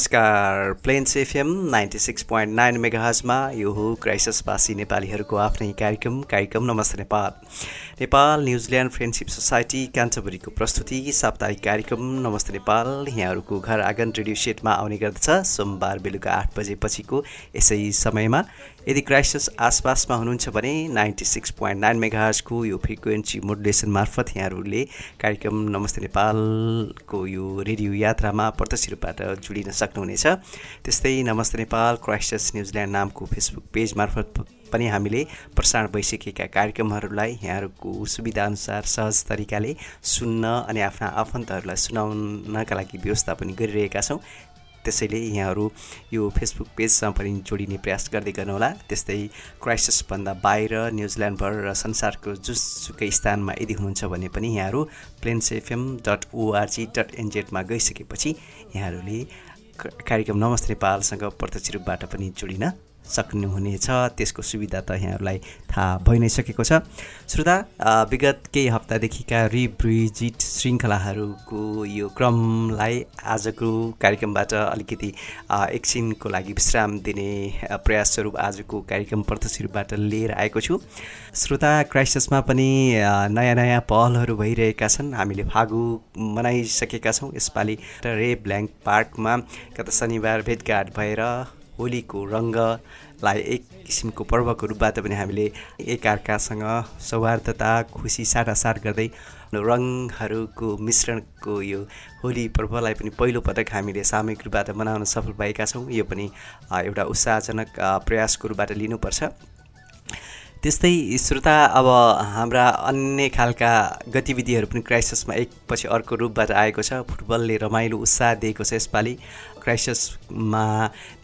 नमस्कार। Plains FM ninety six point nine मेगाहजमा यो हो क्राइसिसवासी नेपालीहरूको आफ्नै कार्यक्रम कार्यक्रम Namaste Nepal. Nepal New Zealand friendship society क्यान्टबरीको प्रस्तुति साप्ताहिक कार्यक्रम नमस्ते नेपाल। यहाँहरूको घर आँगन रेडियो सेटमा आउने गर्दछ सोमबार बेलुका आठ बजेपछिको यसै समयमा। यदि क्राइसिस आसपासमा हुनुहुन्छ भने नाइन्टी सिक्स पोइन्ट नाइन मेगाजको यो फ्रिक्वेन्सी मोडुलेसन मार्फत यहाँहरूले कार्यक्रम नमस्ते नेपालको यो रेडियो यात्रामा प्रत्यक्ष रूपबाट जोडिन सक्नुहुनेछ। त्यस्तै नमस्ते नेपाल क्राइसिस न्युजिल्यान्ड नामको फेसबुक पेज मार्फत पनि हामीले प्रसारण भइसकेका कार्यक्रमहरूलाई यहाँहरूको सुविधाअनुसार सहज तरिकाले सुन्न अनि आफ्ना आफन्तहरूलाई सुनाउनका लागि व्यवस्था पनि गरिरहेका छौँ। त्यसैले यहाँहरू यो फेसबुक पेजसँग पनि जोडिने प्रयास गर्दै गर्नुहोला। त्यस्तै क्राइसिसभन्दा बाहिर न्युजिल्यान्डभर र संसारको जुसुकै स्थानमा यदि हुनुहुन्छ भने पनि यहाँहरू Plains FM dot ORG dot एनजेडमा गइसकेपछि यहाँहरूले कार्यक्रम नमस्ते नेपालसँग प्रत्यक्ष रूपबाट पनि जोडिन सक्नुहुनेछ। त्यसको सुविधा त यहाँहरूलाई थाहा भइ नै सकेको छ। श्रोता विगत केही हप्तादेखिका रिब्रिजिट श्रृङ्खलाहरूको यो क्रमलाई आजको कार्यक्रमबाट अलिकति एकछिनको लागि विश्राम दिने प्रयास स्वरूप आजको कार्यक्रम रूपबाट लिएर आएको छु। श्रोता क्राइसिसमा पनि नयाँ नयाँ पहलहरू भइरहेका छन्। हामीले फागु मनाइसकेका छौँ। यसपालि रे ब्ल्याङ्क पार्कमा गत शनिबार भेटघाट भएर होलीको रङ्गलाई एक किसिमको पर्वको रूपबाट पनि हामीले एकअर्कासँग सौहार्दता खुसी साटासाट गर्दै रङहरूको मिश्रणको यो होली पर्वलाई पनि पहिलोपटक हामीले सामूहिक रूपबाट मनाउन सफल भएका छौँ। यो पनि एउटा उत्साहजनक प्रयासको रूपबाट लिनुपर्छ। त्यस्तै श्रोता अब हाम्रा अन्य खालका गतिविधिहरू पनि क्राइसिसमा एकपछि अर्को रूपबाट आएको छ। फुटबलले रमाइलो उत्साह दिएको छ यसपालि। क्राइसिसमा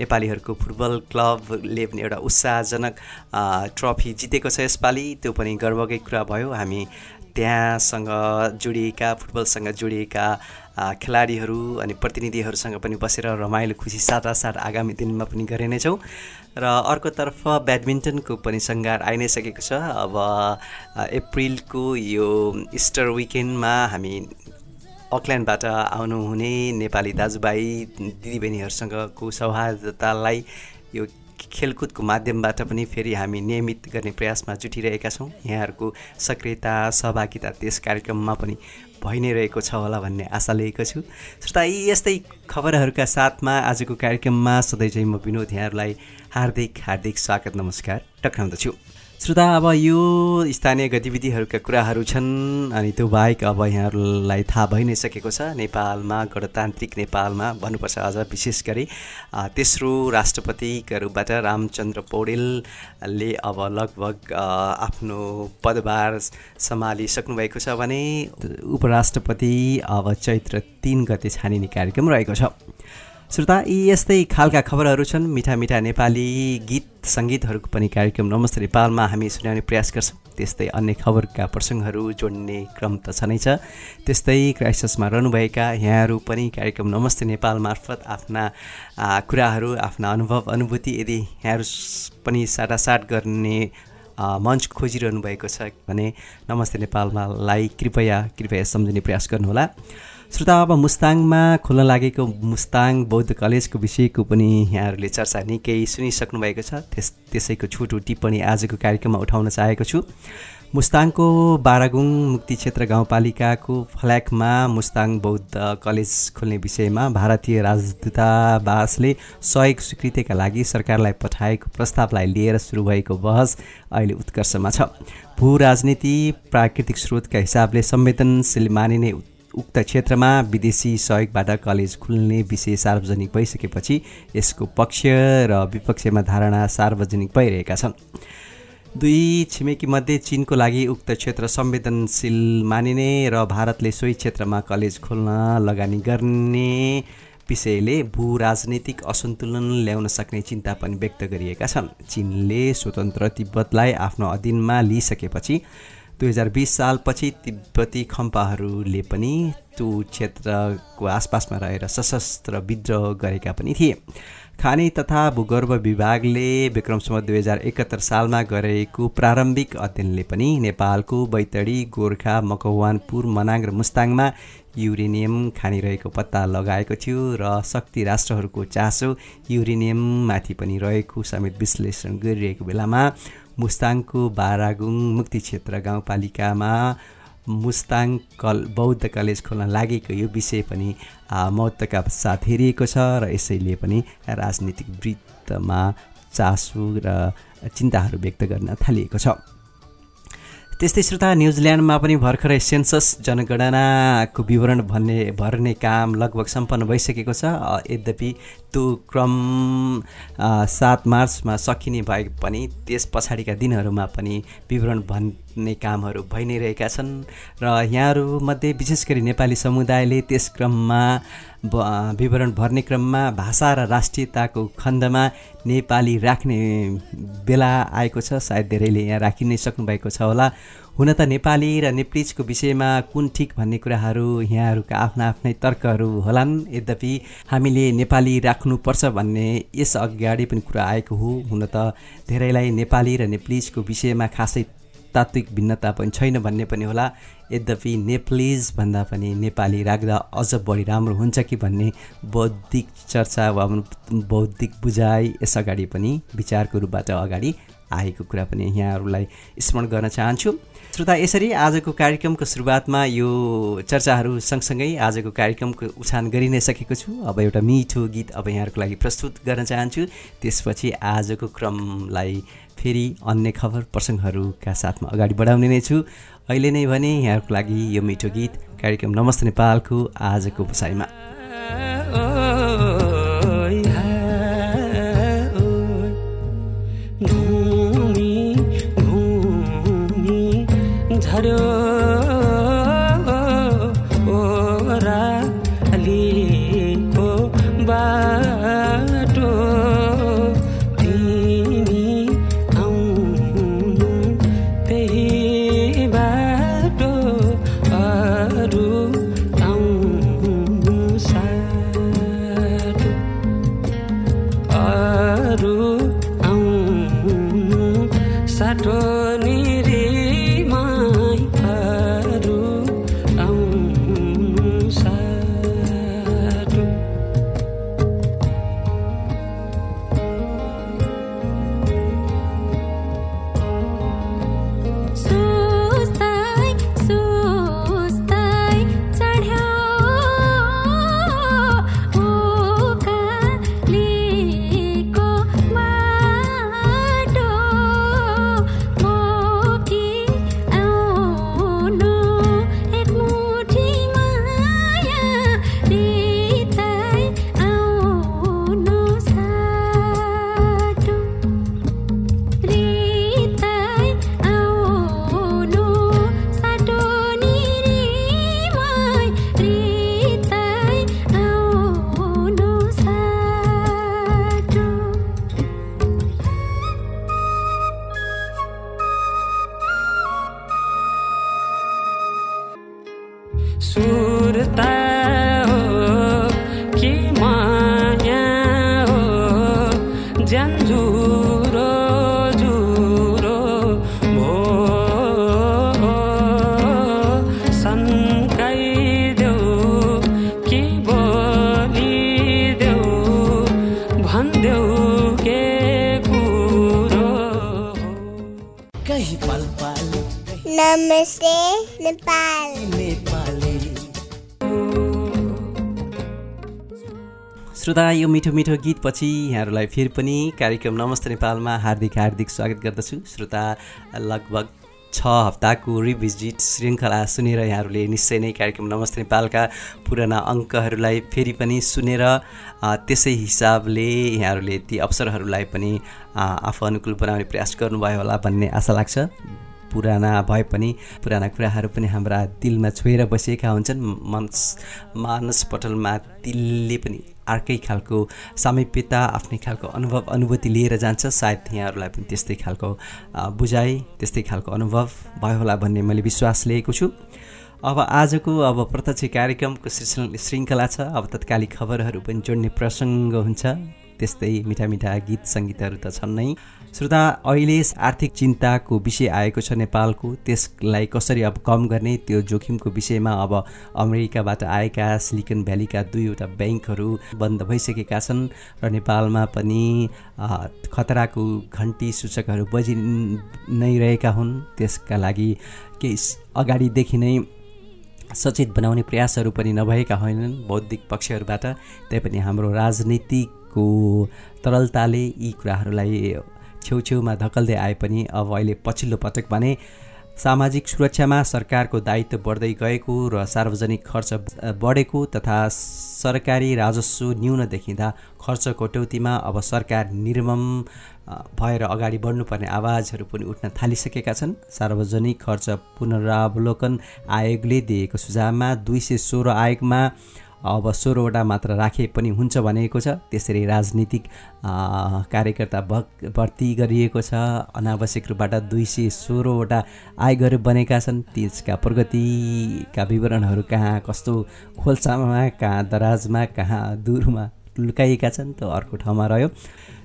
नेपालीहरूको फुटबल क्लबले पनि एउटा उत्साहजनक ट्रफी जितेको छ यसपालि। त्यो पनि गर्वकै कुरा भयो। हामी त्यहाँसँग जोडिएका फुटबलसँग जोडिएका खेलाडीहरू अनि प्रतिनिधिहरूसँग पनि बसेर रमाइलो खुसी साटासाट आगामी दिनमा पनि गरे नै र अर्कोतर्फ ब्याडमिन्टनको पनि सङ्घार आइ नै सकेको छ। अब अप्रिलको यो इस्टर विकेन्डमा हामी अकल्यान्डबाट आउनुहुने नेपाली दाजुभाइ दिदीबहिनीहरूसँगको सौहार्दतालाई यो खेलकुदको माध्यमबाट पनि फेरि हामी नियमित गर्ने प्रयासमा जुटिरहेका छौँ। यहाँहरूको सक्रियता सहभागिता त्यस कार्यक्रममा पनि भइ नै रहेको छ होला भन्ने आशा लिएको छु। श्रोता यी यस्तै खबरहरूका साथमा आजको कार्यक्रममा सधैँ चाहिँ म विनोद यहाँहरूलाई हार्दिक हार्दिक स्वागत नमस्कार टक्राउँदछु। श्रोता अब यो स्थानीय गतिविधिहरूका कुराहरू छन् अनि त्यो बाहेक अब यहाँहरूलाई थाहा भइ नै सकेको छ। नेपालमा गणतान्त्रिक नेपालमा भन्नुपर्छ अझ विशेष गरी तेस्रो राष्ट्रपतिका रूपबाट रामचन्द्र पौडेलले अब लगभग आफ्नो पदभार सम्हालिसक्नुभएको छ भने उपराष्ट्रपति अब चैत्र तिन गते छानिने कार्यक्रम रहेको छ। श्रोता यी यस्तै खालका खबरहरू छन्। मिठा मिठा नेपाली गीत सङ्गीतहरूको पनि कार्यक्रम। नमस्ते नेपालमा हामी सुनाउने प्रयास गर्छौँ। त्यस्तै अन्य खबरका प्रसङ्गहरू जोड्ने क्रम त छँदै छ। त्यस्तै क्राइसिसमा रहनुभएका यहाँहरू पनि कार्यक्रम नमस्ते नेपाल मार्फत आफ्ना कुराहरू आफ्ना अनुभव अनुभूति यदि यहाँहरू पनि साटासाट गर्ने मञ्च खोजिरहनु भएको छ भने नमस्ते नेपालमालाई कृपया कृपया सम्झिने प्रयास गर्नुहोला। श्रोता अब मुस्ताङमा खोल्न लागेको मुस्ताङ बौद्ध कलेजको विषयको पनि यहाँहरूले चर्चा निकै सुनिसक्नु भएको छ। त्यस त्यसैको छोटो टिप्पणी आजको कार्यक्रममा उठाउन चाहेको छु। मुस्ताङको बारागुङ मुक्ति क्षेत्र गाउँपालिकाको फ्ल्याकमा मुस्ताङ बौद्ध कलेज खोल्ने विषयमा भारतीय राजदूतावासले सहयोग स्वीकृतिका लागि सरकारलाई पठाएको प्रस्तावलाई लिएर सुरु भएको बहस अहिले उत्कर्षमा छ। भू राजनीति प्राकृतिक स्रोतका हिसाबले संवेदनशील मानिने उक्त क्षेत्रमा विदेशी सहयोगबाट कलेज खुल्ने विषय सार्वजनिक भइसकेपछि यसको पक्ष र विपक्षमा धारणा सार्वजनिक भइरहेका छन्। दुई छिमेकीमध्ये चिनको लागि उक्त क्षेत्र संवेदनशील मानिने र भारतले सोही क्षेत्रमा कलेज खोल्न लगानी गर्ने विषयले भू राजनीतिक असन्तुलन ल्याउन सक्ने चिन्ता पनि व्यक्त गरिएका छन्। चिनले स्वतन्त्र तिब्बतलाई आफ्नो अधीनमा लिइसकेपछि दुई हजार बिस सालपछि तिब्बती खम्पाहरूले पनि त्यो क्षेत्रको आसपासमा रहेर सशस्त्र विद्रोह गरेका पनि थिए। खानी तथा भूगर्भ विभागले विक्रमसम्म दुई हजार एकहत्तर सालमा गरेको प्रारम्भिक अध्ययनले पनि नेपालको बैतडी गोर्खा मकवानपुर मनाङ र मुस्ताङमा युरेनियम खानिरहेको पत्ता लगाएको थियो र शक्ति राष्ट्रहरूको चासो युरेनियममाथि पनि रहेको समेत विश्लेषण गरिरहेको बेलामा मुस्ताङको बारागुङ मुक्ति क्षेत्र गाउँपालिकामा मुस्ताङ कल बौद्ध कलेज खोल्न लागेको यो विषय पनि महत्त्वका साथ हेरिएको छ र यसैले पनि राजनीतिक वृत्तमा चासो र चिन्ताहरू व्यक्त गर्न थालिएको छ। त्यस्तै श्रोता न्युजिल्यान्डमा पनि भर्खरै सेन्सस जनगणनाको विवरण भन्ने भर्ने काम लगभग सम्पन्न भइसकेको छ। यद्यपि त्यो क्रम सात मार्चमा सकिने भए पनि त्यस पछाडिका दिनहरूमा पनि विवरण भन्ने कामहरू भइ नै रहेका छन्। र यहाँहरूमध्ये विशेष गरी नेपाली समुदायले त्यस क्रममा विवरण भर्ने क्रममा भाषा र राष्ट्रियताको खण्डमा नेपाली राख्ने बेला आएको छ। सायद धेरैले यहाँ राखि नै सक्नुभएको छ होला। हुन त नेपाली र नेप्लिजको विषयमा कुन ठिक भन्ने कुराहरू यहाँहरूका आफ्ना आफ्नै तर्कहरू होलान्? यद्यपि हामीले नेपाली राख्नुपर्छ भन्ने यस अगाडि पनि कुरा आएको हो। हुन त धेरैलाई नेपाली र नेप्लिजको विषयमा खासै तात्विक भिन्नता पनि छैन भन्ने पनि होला। यद्यपि नेप्लिज भन्दा पनि नेपाली राख्दा अझ बढी राम्रो हुन्छ कि भन्ने बौद्धिक चर्चा वा बौद्धिक बुझाइ यस अगाडि पनि विचारको रूपबाट अगाडि आएको कुरा पनि यहाँहरूलाई स्मरण गर्न चाहन्छु। श्रोता यसरी आजको कार्यक्रमको सुरुवातमा यो चर्चाहरू सँगसँगै आजको कार्यक्रमको उछान गरि नै सकेको छु। अब एउटा मिठो गीत अब यहाँहरूको लागि प्रस्तुत गर्न चाहन्छु। त्यसपछि आजको क्रमलाई फेरि अन्य खबर प्रसङ्गहरूका साथमा अगाडि बढाउने नै छु। अहिले नै भने यहाँहरूको लागि यो मिठो गीत कार्यक्रम नमस्ते नेपालको आजको बसाइमा श्रोता यो मिठो मिठो गीतपछि यहाँहरूलाई फेरि पनि कार्यक्रम नमस्ते नेपालमा हार्दिक हार्दिक स्वागत गर्दछु। श्रोता लगभग छ हप्ताको रिभिजिट श्रृङ्खला सुनेर यहाँहरूले निश्चय नै कार्यक्रम नमस्ते नेपालका पुराना अङ्कहरूलाई फेरि पनि सुनेर त्यसै हिसाबले यहाँहरूले ती अवसरहरूलाई पनि आफू अनुकूल बनाउने प्रयास गर्नुभयो होला भन्ने आशा लाग्छ। पुराना भए पनि पुराना कुराहरू पनि हाम्रा दिलमा छोएर बसिएका हुन्छन्। मन्स मानस पटलमा तिलले पनि अर्कै खालको सामिप्यता आफ्नै खालको अनुभव अनुभूति लिएर जान्छ। सायद यहाँहरूलाई पनि त्यस्तै खालको बुझाइ त्यस्तै खालको अनुभव भयो होला भन्ने मैले विश्वास लिएको छु। अब आजको अब प्रत्यक्ष कार्यक्रमको श्रृङ्खला छ। अब तत्कालिक खबरहरू पनि जोड्ने प्रसङ्ग हुन्छ। त्यस्तै मिठा मिठा गीत सङ्गीतहरू त छन् नै। श्रोता अहिले आर्थिक चिन्ताको विषय आएको छ नेपालको। त्यसलाई कसरी अब कम गर्ने त्यो जोखिमको विषयमा अब अमेरिकाबाट आएका सिलिकन भ्यालीका दुईवटा ब्याङ्कहरू बन्द भइसकेका छन् र नेपालमा पनि खतराको घन्टी सूचकहरू बजि नै रहेका हुन्। त्यसका लागि केही अगाडिदेखि नै सचेत बनाउने प्रयासहरू पनि नभएका होइनन् बौद्धिक पक्षहरूबाट। तैपनि हाम्रो राजनीतिको तरलताले यी कुराहरूलाई छेउछेउमा धकल्दै आए पनि अब अहिले पछिल्लो पटक भने सामाजिक सुरक्षामा सरकारको दायित्व बढ्दै गएको र सार्वजनिक खर्च बढेको तथा सरकारी राजस्व न्यून देखिँदा खर्च कटौतीमा अब सरकार निर्मम भएर अगाडि बढ्नुपर्ने आवाजहरू पनि उठ्न थालिसकेका छन्। सार्वजनिक खर्च पुनरावलोकन आयोगले दिएको सुझावमा दुई सय सोह्र आयोगमा अब सोह्रवटा मात्र राखे पनि हुन्छ भनेको छ। त्यसरी राजनीतिक कार्यकर्ता भर्ती गरिएको छ। अनावश्यक रूपबाट दुई सय सोह्रवटा आयोगहरू बनेका छन्। त्यसका प्रगतिका विवरणहरू कहाँ कस्तो खोल्सामा कहाँ दराजमा कहाँ दुरमा लुकाइएका छन् त अर्को ठाउँमा रह्यो।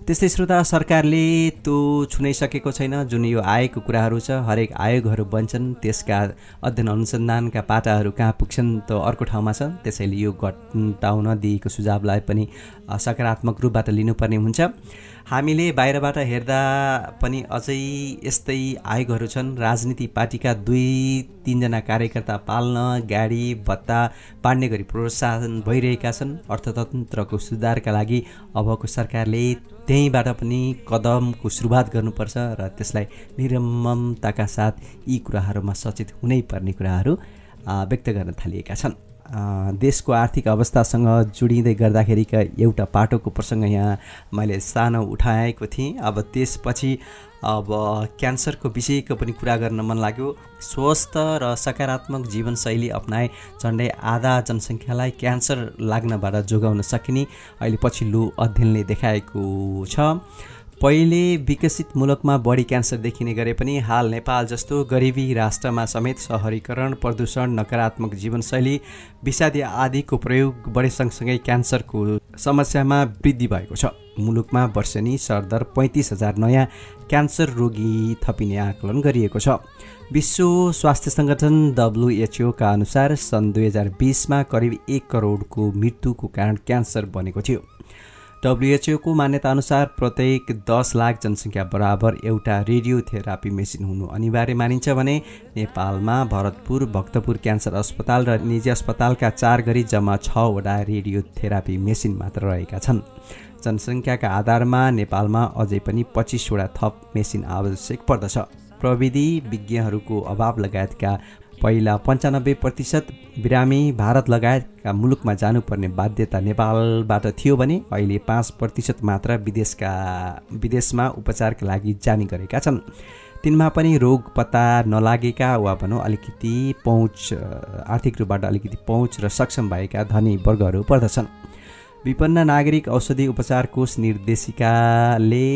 त्यस्तै श्रोता सरकारले त्यो छुनाइसकेको छैन। जुन यो आएको कुराहरू छ हरेक आयोगहरू बन्छन् त्यसका अध्ययन अनुसन्धानका पाटाहरू कहाँ पुग्छन् त अर्को ठाउँमा छ। त्यसैले यो घटाउन दिएको सुझावलाई पनि सकारात्मक रूपबाट लिनुपर्ने हुन्छ। हामीले बाहिरबाट हेर्दा पनि अझै यस्तै आयोगहरू छन्। राजनीति पार्टीका दुई तिनजना कार्यकर्ता पाल्न गाडी भत्ता पाड्ने गरी प्रोत्साहन भइरहेका छन्। अर्थतन्त्रको सुधारका लागि अबको सरकारले त्यहीँबाट पनि कदमको सुरुवात गर्नुपर्छ र त्यसलाई निरममताका साथ यी कुराहरूमा सचेत हुनै पर्ने कुराहरू व्यक्त गर्न थालिएका छन्। देशको आर्थिक अवस्थासँग जोडिँदै गर्दाखेरिका एउटा पाटोको प्रसङ्ग यहाँ मैले सानो उठाएको थिएँ। अब त्यसपछि अब क्यान्सरको विषयको पनि कुरा गर्न मन लाग्यो। स्वस्थ र सकारात्मक जीवनशैली अप्नाए झन्डै आधा जनसङ्ख्यालाई क्यान्सर लाग्नबाट जोगाउन सकिने अहिले पछिल्लो अध्ययनले देखाएको छ। पहिले विकसित मुलुकमा बढी क्यान्सर देखिने गरे पनि हाल नेपाल जस्तो गरिबी राष्ट्रमा समेत सहरीकरण प्रदूषण नकारात्मक जीवनशैली विषादी आदिको प्रयोग बढे सँगसँगै क्यान्सरको समस्यामा वृद्धि भएको छ। मुलुकमा वर्षेनी सरदर पैँतिस हजार नयाँ क्यान्सर रोगी थपिने आकलन गरिएको छ। विश्व स्वास्थ्य सङ्गठन डब्लुएचओका अनुसार सन् दुई हजार बिसमा करिब एक करोडको मृत्युको कारण क्यान्सर बनेको थियो। डब्लुएचओको मान्यताअनुसार प्रत्येक दस लाख जनसङ्ख्या बराबर एउटा रेडियोथेरापी मेसिन हुनु अनिवार्य मानिन्छ भने नेपालमा भरतपुर भक्तपुर क्यान्सर अस्पताल र निजी अस्पतालका चार गरी जम्मा छवटा रेडियोथेरापी मेसिन मात्र रहेका छन्। जनसङ्ख्याका आधारमा नेपालमा अझै पनि पच्चिसवटा थप मेसिन आवश्यक पर्दछ। प्रविधि विज्ञहरूको अभाव लगायतका पहिला पन्चानब्बे प्रतिशत बिरामी भारत लगायतका मुलुकमा जानुपर्ने बाध्यता नेपालबाट थियो भने अहिले पाँच प्रतिशत मात्र विदेशका विदेशमा उपचारका लागि जाने गरेका छन्। तिनमा पनि रोग पत्ता नलागेका वा भनौँ अलिकति पहुँच आर्थिक रूपबाट अलिकति पहुँच र सक्षम भएका धनी वर्गहरू पर्दछन्। विपन्न नागरिक औषधि उपचार कोष निर्देशिकाले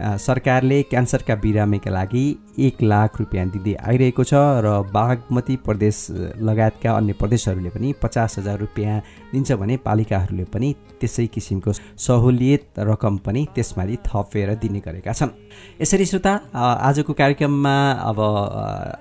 सरकारले क्यान्सरका बिरामीका लागि एक लाख रुपियाँ दिँदै आइरहेको छ र बागमती प्रदेश लगायतका अन्य प्रदेशहरूले पनि पचास हजार रुपियाँ दिन्छ भने पालिकाहरूले पनि त्यसै किसिमको सहुलियत रकम पनि त्यसमाथि थपेर दिने गरेका छन्। यसरी श्रोता आजको कार्यक्रममा अब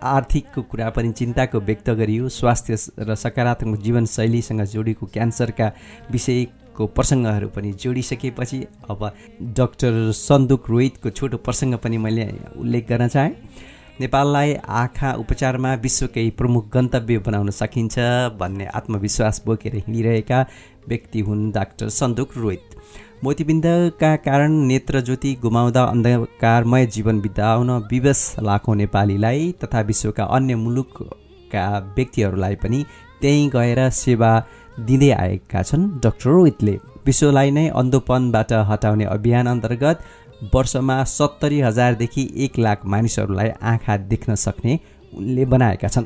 आर्थिकको कुरा पनि चिन्ताको व्यक्त गरियो। स्वास्थ्य र सकारात्मक जीवनशैलीसँग जोडिएको क्यान्सरका विषय को प्रसङ्गहरू पनि जोडिसकेपछि अब डक्टर सन्दुक रोहितको छोटो प्रसङ्ग पनि मैले उल्लेख गर्न चाहेँ। नेपाललाई आँखा उपचारमा विश्वकै प्रमुख गन्तव्य बनाउन सकिन्छ भन्ने आत्मविश्वास बोकेर हिँडिरहेका व्यक्ति हुन् डाक्टर सन्दुक रोहित। मोतीबिन्दका कारण नेत्र ज्योति गुमाउँदा अन्धकारमय जीवन बिताउन विवश लाखौँ नेपालीलाई तथा विश्वका अन्य मुलुकका व्यक्तिहरूलाई पनि त्यहीँ गएर सेवा दिँदै आएका छन्। डाक्टर रोहितले विश्वलाई नै अन्धोपनबाट हटाउने अभियान अन्तर्गत वर्षमा सत्तरी हजारदेखि एक लाख मानिसहरूलाई आँखा देख्न सक्ने उनले बनाएका छन्।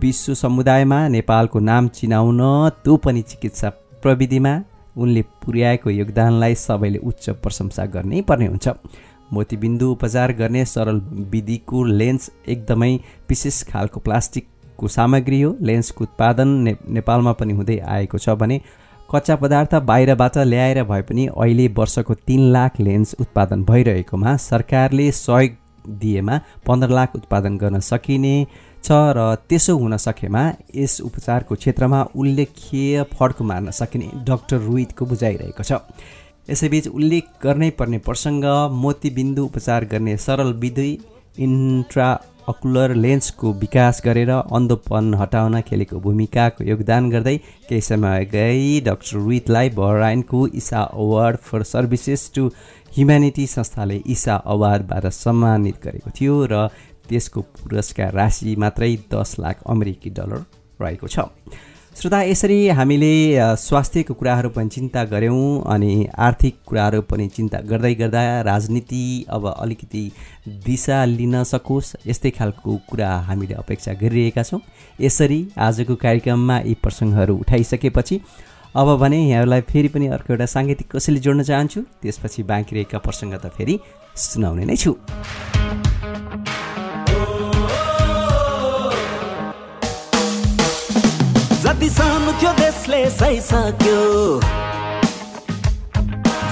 विश्व समुदायमा नेपालको नाम चिनाउन त्यो पनि चिकित्सा प्रविधिमा उनले पुर्याएको योगदानलाई सबैले उच्च प्रशंसा गर्नै पर्ने हुन्छ। मोतीबिन्दु उपचार गर्ने सरल विधिको लेन्स एकदमै विशेष खालको प्लास्टिकको सामग्री हो लेन्सको उत्पादन ने नेपालमा पनि हुँदै आएको छ भने कच्चा पदार्थ बाहिरबाट ल्याएर भए पनि अहिले वर्षको तिन लाख लेन्स उत्पादन भइरहेकोमा सरकारले सहयोग दिएमा पन्ध्र लाख उत्पादन गर्न सकिने छ र त्यसो हुन सकेमा यस उपचारको क्षेत्रमा उल्लेखीय फड्को मार्न सकिने डाक्टर रोहितको बुझाइरहेको छ। यसैबीच उल्लेख गर्नै पर्ने प्रसङ्ग मोतीबिन्दु उपचार गर्ने सरल विधि इन्ट्रा अकुलर लेन्सको विकास गरेर अन्धोपन हटाउन खेलेको भूमिकाको योगदान गर्दै केही समय अगाडि डाक्टर रोहितलाई बहराइनको Isa award for services to humanity संस्थाले इसा अवार्डबाट सम्मानित गरेको थियो र त्यसको पुरस्कार राशि मात्रै दस लाख अमेरिकी डलर रहेको छ। श्रोता यसरी हामीले स्वास्थ्यको कुराहरू पनि चिन्ता गऱ्यौँ अनि आर्थिक कुराहरू पनि चिन्ता गर्दै गर्दा राजनीति अब अलिकति दिशा लिन सकोस् यस्तै खालको कुरा हामीले अपेक्षा गरिरहेका छौँ। यसरी आजको कार्यक्रममा यी प्रसङ्गहरू उठाइसकेपछि अब भने यहाँहरूलाई फेरि पनि अर्को एउटा साङ्गीतिक कसैले जोड्न चाहन्छु त्यसपछि बाँकी रहेका प्रसङ्ग त फेरि सुनाउने नै छु। देशले सहिसक्यो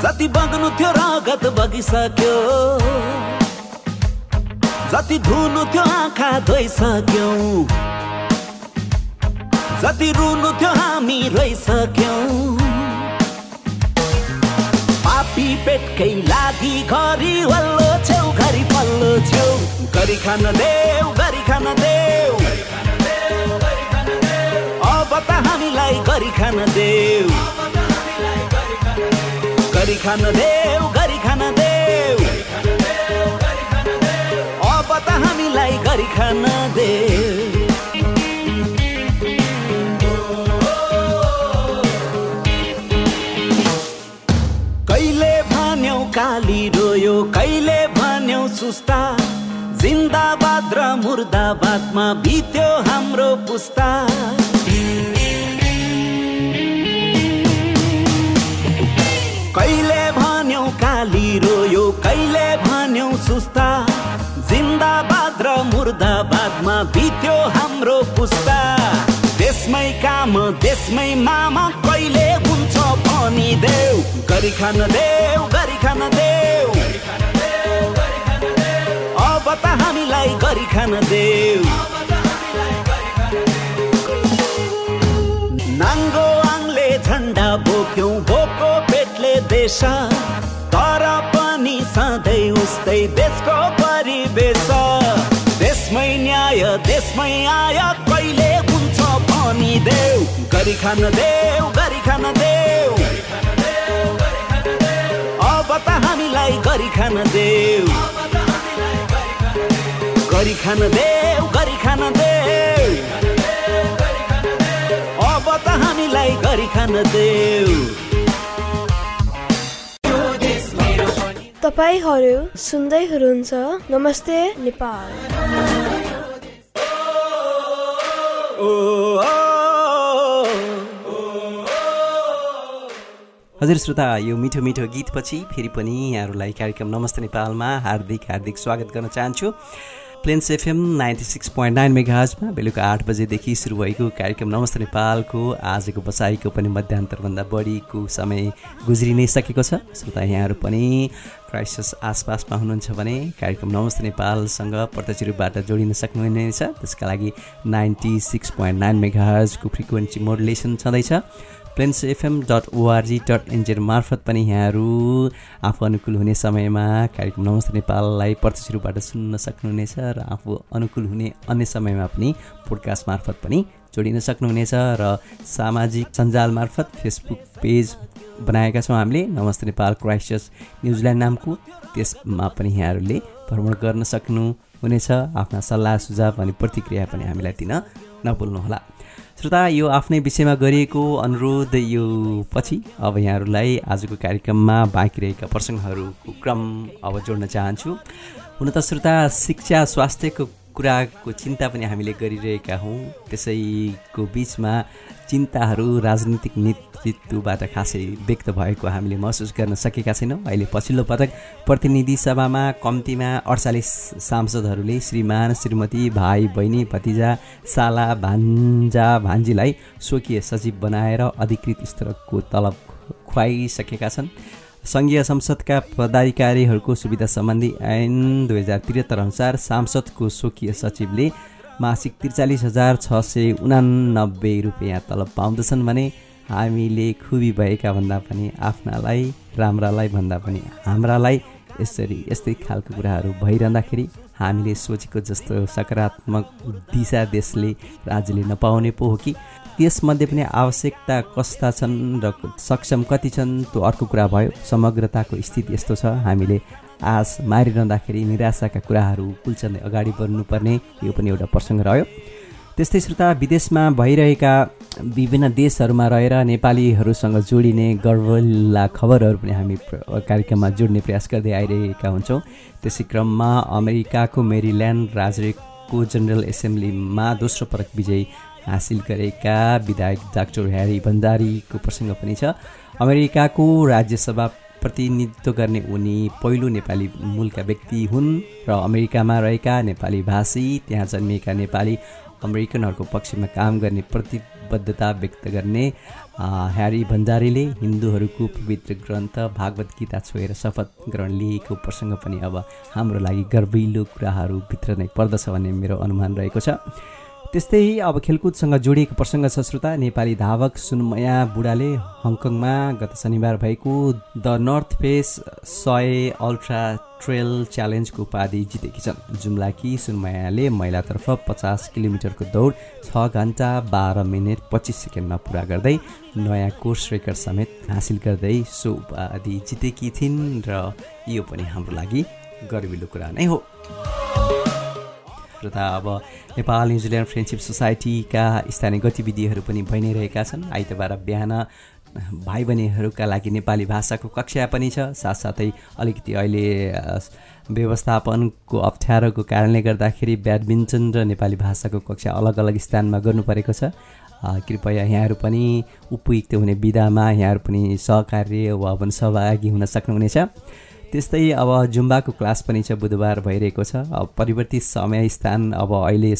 जति बग्नु थियो रगत बगिसक्यो। जति धुनु थियो आँखा धोइसक्यौ। जति रुनु थियो हामी रोइसक्यौँ। पापी पेटकै लागि घरि वल्लो छेउ घरि पल्लो छेउ। गरी खान देऊ गरी खान देऊ। त हामीलाई गरी खान देऊ। गरी खान देऊ गरी खान देऊ। अब त हामीलाई गरी खान देऊ। कहिले भन्यौ काली रोयो कहिले भन्यौ सुस्ता। जिन्दाबाद र मुर्दाबादमा बित्यो हाम्रो पुस्ता। कहिले भन्यौ काली रोयो कहिले भन्यौ सुस्ता? जिन्दाबाद र मुर्दाबादमा बित्यो हाम्रो पुस्ता। देशमै काम देशमै मामा कहिले हुन्छ भनी देऊ। गरी खान देऊ गरी खान देऊ। अब त हामीलाई गरी खान देऊ। नाङ्गो आङले झन्डा बोक्यौँ बोको देश तर पनि सधैँ उस्तै देशको परिवेश। देशमै न्याय देशमै आय कहिले हुन्छ भनी देऊ। गरी खान देऊ गरी खान देऊ। अब त हामीलाई गरी खान देऊ। गरी खान देऊ गरी खान देऊ। अब त हामीलाई गरी खान देऊ। तपाईँहरू सुन्दै हुनुहुन्छ। नमस्ते नेपाल। हजुर श्रोता यो मिठो मिठो गीतपछि फेरि पनि यहाँहरूलाई कार्यक्रम नमस्ते नेपालमा हार्दिक हार्दिक स्वागत गर्न चाहन्छु। Plains FM ninety six point nine मेगाजमा बेलुका आठ बजेदेखि सुरु भएको कार्यक्रम नमस्ते नेपालको। आजको बसाइको पनि मध्यान्तरभन्दा बढीको समय गुज्रि नै सकेको छ। श्रोता यहाँहरू पनि क्राइसिस आसपासमा हुनुहुन्छ भने कार्यक्रम नमस्ते नेपालसँग प्रत्यक्ष रूपबाट जोडिन सक्नुहुनेछ। त्यसका लागि नाइन्टी सिक्स पोइन्ट नाइन मेगाजको फ्रिक्वेन्सी मोडुलेसन छँदैछ। FM dot ORG dot NZ मार्फत पनि यहाँहरू आफू अनुकूल हुने समयमा कार्यक्रम नमस्ते नेपाललाई प्रत्यक्ष रूपबाट सुन्न सक्नुहुनेछ र आफू अनुकूल हुने अन्य समयमा पनि पोडकास्ट मार्फत पनि जोडिन सक्नुहुनेछ र सामाजिक सञ्जाल मार्फत फेसबुक पेज बनाएका छौँ हामीले। नमस्ते नेपाल क्राइस्टर्स न्युजिल्यान्ड नामको। त्यसमा पनि यहाँहरूले भ्रमण गर्न सक्नुहुनेछ। आफ्ना सल्लाह सुझाव अनि प्रतिक्रिया पनि हामीलाई दिन नभुल्नुहोला। श्रोता यो आफ्नै विषयमा गरिएको अनुरोध यो पछि अब यहाँहरूलाई आजको कार्यक्रममा बाँकी रहेका प्रसङ्गहरूको क्रम अब जोड्न चाहन्छु। हुन त श्रोता शिक्षा स्वास्थ्यको कुराको चिन्ता पनि हामीले गरिरहेका हौँ। त्यसैको बिचमा चिन्ताहरू राजनीतिक नेतृत्वबाट खासै व्यक्त भएको हामीले महसुस गर्न सकेका छैनौँ। अहिले पछिल्लो पटक प्रतिनिधि सभामा कम्तीमा अडचालिस सांसदहरूले श्रीमान श्रीमती भाइ बहिनी भतिजा साला भान्जा भान्जीलाई स्वकीय सचिव बनाएर अधिकृत स्तरको तलब खुवाइसकेका छन्। सङ्घीय संसदका पदाधिकारीहरूको सुविधा सम्बन्धी ऐन दुई हजार त्रिहत्तर अनुसार सांसदको स्वकीय सचिवले मासिक त्रिचालिस हजार छ सय उनानब्बे रुपियाँ तलब पाउँदछन् भने हामीले खुबी भएका भन्दा पनि आफ्नालाई राम्रालाई भन्दा पनि हाम्रालाई यसरी यस्तै खालको कुराहरू भइरहँदाखेरि हामीले सोचेको जस्तो सकारात्मक दिशा देशले राज्यले नपाउने पो हो कि? त्यसमध्ये पनि आवश्यकता कस्ता छन् र सक्षम कति छन् त्यो अर्को कुरा भयो। समग्रताको स्थिति यस्तो छ। हामीले आश मारिरहँदाखेरि निराशाका कुराहरू कुल्चन्दै अगाडि बढ्नुपर्ने यो पनि एउटा प्रसङ्ग रह्यो। त्यस्तै श्रोता विदेशमा भइरहेका विभिन्न देशहरूमा रहेर नेपालीहरूसँग जोडिने गर्वला खबरहरू पनि हामी कार्यक्रममा जोड्ने प्रयास गर्दै आइरहेका हुन्छौँ। त्यसै क्रममा अमेरिकाको मेरील्यान्ड राज्यको जेनरल एसेम्ब्लीमा दोस्रो पटक विजयी हासिल गरेका विधायक डाक्टर ह्यारी भण्डारीको प्रसङ्ग पनि छ। अमेरिकाको राज्यसभा प्रतिनिधित्व गर्ने उनी पहिलो नेपाली मूलका व्यक्ति हुन् र अमेरिकामा रहेका नेपाली भाषी त्यहाँ जन्मिएका नेपाली अमेरिकनहरूको पक्षमा काम गर्ने प्रतिबद्धता व्यक्त गर्ने ह्यारी भण्डारीले हिन्दूहरूको पवित्र ग्रन्थ भागवत गीता छोएर शपथ ग्रहण लिएको प्रसङ्ग पनि अब हाम्रो लागि गर्विलो कुराहरूभित्र नै पर्दछ भन्ने मेरो अनुमान रहेको छ। त्यस्तै अब खेलकुदसँग जोडिएको प्रसङ्ग छ श्रोता। नेपाली धावक सुनमया बुढाले हङकङमा गत शनिबार भएको द नर्थ फेस सय अल्ट्रा ट्रेल च्यालेन्जको उपाधि जितेकी छन्। जुम्लाकी सुनमयाले महिलातर्फ पचास किलोमिटरको दौड छ घन्टा बाह्र मिनट पच्चिस सेकेन्डमा पुरा गर्दै नयाँ कोर्स रेकर्ड समेत हासिल गर्दै सो उपाधि जितेकी थिइन् र यो पनि हाम्रो लागि गर्विलो कुरा नै हो। तथा अब नेपाल न्युजिल्यान्ड फ्रेन्डसिप सोसाइटीका स्थानीय गतिविधिहरू पनि भइ रहेका छन्। आइतबार बिहान भाइ बहिनीहरूका लागि नेपाली भाषाको कक्षा पनि छ। साथसाथै अलिकति अहिले व्यवस्थापनको अप्ठ्यारोको कारणले गर्दाखेरि ब्याडमिन्टन र नेपाली भाषाको कक्षा अलग अलग स्थानमा गर्नु परेको छ कृपया यहाँहरू पनि उपयुक्त हुने विधामा यहाँहरू पनि सहकार्य वा पनि सहभागी हुन सक्नुहुनेछ। त्यस्तै अब जुम्बाको क्लास पनि छ बुधबार भइरहेको छ। अब परिवर्तित समय स्थान अब अहिले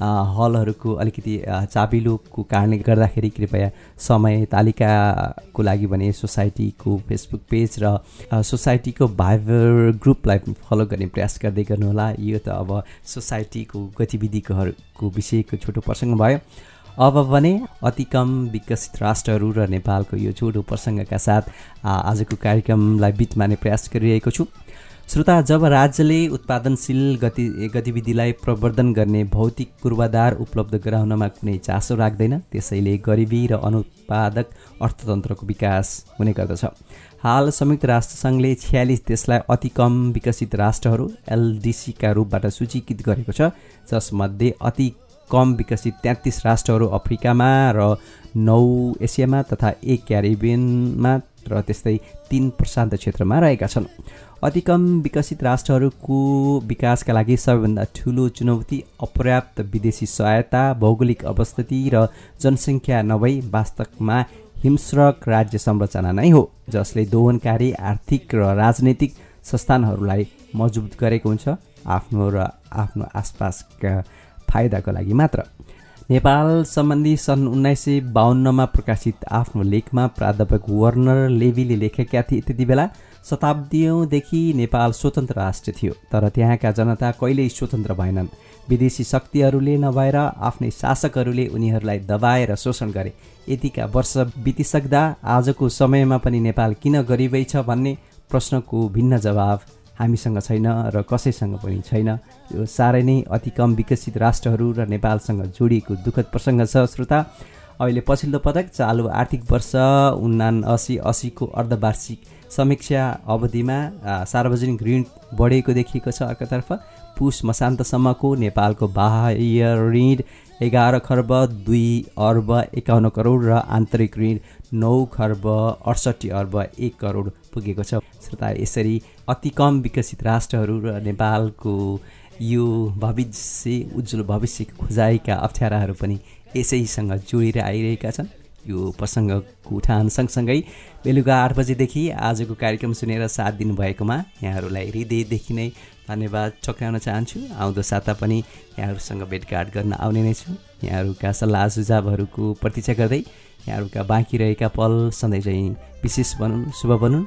हलहरूको अलिकति चाबिलोको कारणले गर्दाखेरि कृपया समय तालिकाको लागि भने सोसाइटीको फेसबुक पेज र सोसाइटीको भाइबर ग्रुपलाई फलो गर्ने प्रयास गर्दै गर्नुहोला। यो त अब सोसाइटीको गतिविधिकोहरूको विषयको छोटो प्रसङ्ग भयो। अब भने अति कम विकसित राष्ट्रहरू र नेपालको यो छोटो प्रसङ्गका साथ आजको कार्यक्रमलाई बिच मार्ने प्रयास गरिरहेको छु। श्रोता जब राज्यले उत्पादनशील गति गतिविधिलाई प्रवर्धन गर्ने भौतिक पूर्वाधार उपलब्ध गराउनमा कुनै चासो राख्दैन त्यसैले गरिबी र अनुत्पादक अर्थतन्त्रको विकास हुने गर्दछ। हाल संयुक्त राष्ट्रसङ्घले छ्यालिस देशलाई अति कम विकसित राष्ट्रहरू एलडिसीका रूपबाट सूचीकृत गरेको छ जसमध्ये अति कम विकसित तेत्तिस राष्ट्रहरू अफ्रिकामा र नौ एसियामा तथा एक क्यारिबियनमा र त्यस्तै तिन प्रशान्त क्षेत्रमा रहेका छन्। अति कम विकसित राष्ट्रहरूको विकासका लागि सबैभन्दा ठुलो चुनौती अपर्याप्त विदेशी सहायता भौगोलिक अवस्थिति र जनसङ्ख्या नभई वास्तवमा हिंस्रक राज्य संरचना नै हो जसले दोहनकारी आर्थिक र राजनैतिक संस्थानहरूलाई मजबुत गरेको हुन्छ। आफ्नो र आफ्नो आसपासका फाइदाको लागि मात्र। नेपाल सम्बन्धी सन् उन्नाइस सय बाहन्नमा प्रकाशित आफ्नो लेखमा प्राध्यापक वर्नर लेबीले लेखेका थिए त्यति बेला शताब्दीौँदेखि नेपाल स्वतन्त्र राष्ट्र थियो तर त्यहाँका जनता कहिल्यै स्वतन्त्र भएनन्। विदेशी शक्तिहरूले नभएर आफ्नै शासकहरूले उनीहरूलाई दबाएर शोषण गरे। यतिका वर्ष बितिसक्दा आजको समयमा पनि नेपाल किन गरिबै छ भन्ने प्रश्नको भिन्न जवाब हामीसँग छैन र कसैसँग पनि छैन। यो साह्रै नै अति कम विकसित राष्ट्रहरू र नेपालसँग जोडिएको दुःखद प्रसङ्ग छ श्रोता। अहिले पछिल्लो पटक चालु आर्थिक वर्ष उन्ना असी असीको अर्धवार्षिक समीक्षा अवधिमा सार्वजनिक ऋण बढेको देखिएको छ अर्कोतर्फ। पुस मसान्तसम्मको नेपालको बाह्य ऋण एघार खर्ब दुई अर्ब एकाउन्न करोड र आन्तरिक ऋण नौ खर्ब अडसट्ठी अर्ब एक करोड पुगेको छ। श्रोता यसरी अति कम विकसित राष्ट्रहरू र नेपालको यो भविष्य उज्जवल भविष्यको खोजाइका अप्ठ्याराहरू पनि यसैसँग जोडेर आइरहेका छन्। यो प्रसङ्गको उठान सँगसँगै बेलुका आठ बजेदेखि आजको कार्यक्रम सुनेर साथ दिनुभएकोमा यहाँहरूलाई हृदयदेखि नै धन्यवाद चक्राउन चाहन्छु। आउँदो साता पनि यहाँहरूसँग भेटघाट गर्न आउने नै छु। यहाँहरूका सल्लाह सुझावहरूको प्रतीक्षा गर्दै यहाँहरूका बाँकी रहेका पल सधैँ चाहिँ विशेष बनुन् शुभ बनुन्।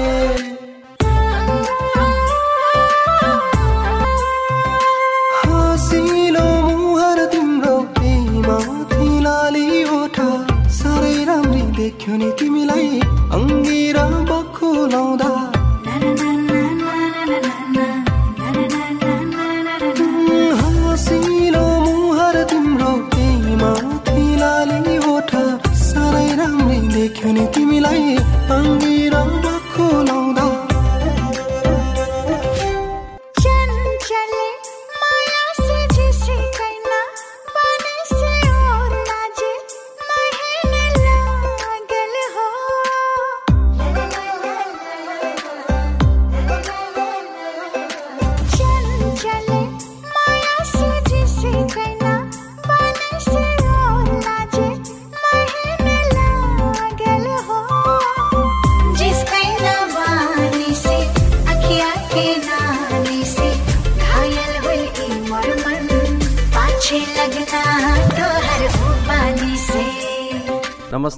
देख्यो नि तिमीलाई अङ्गिर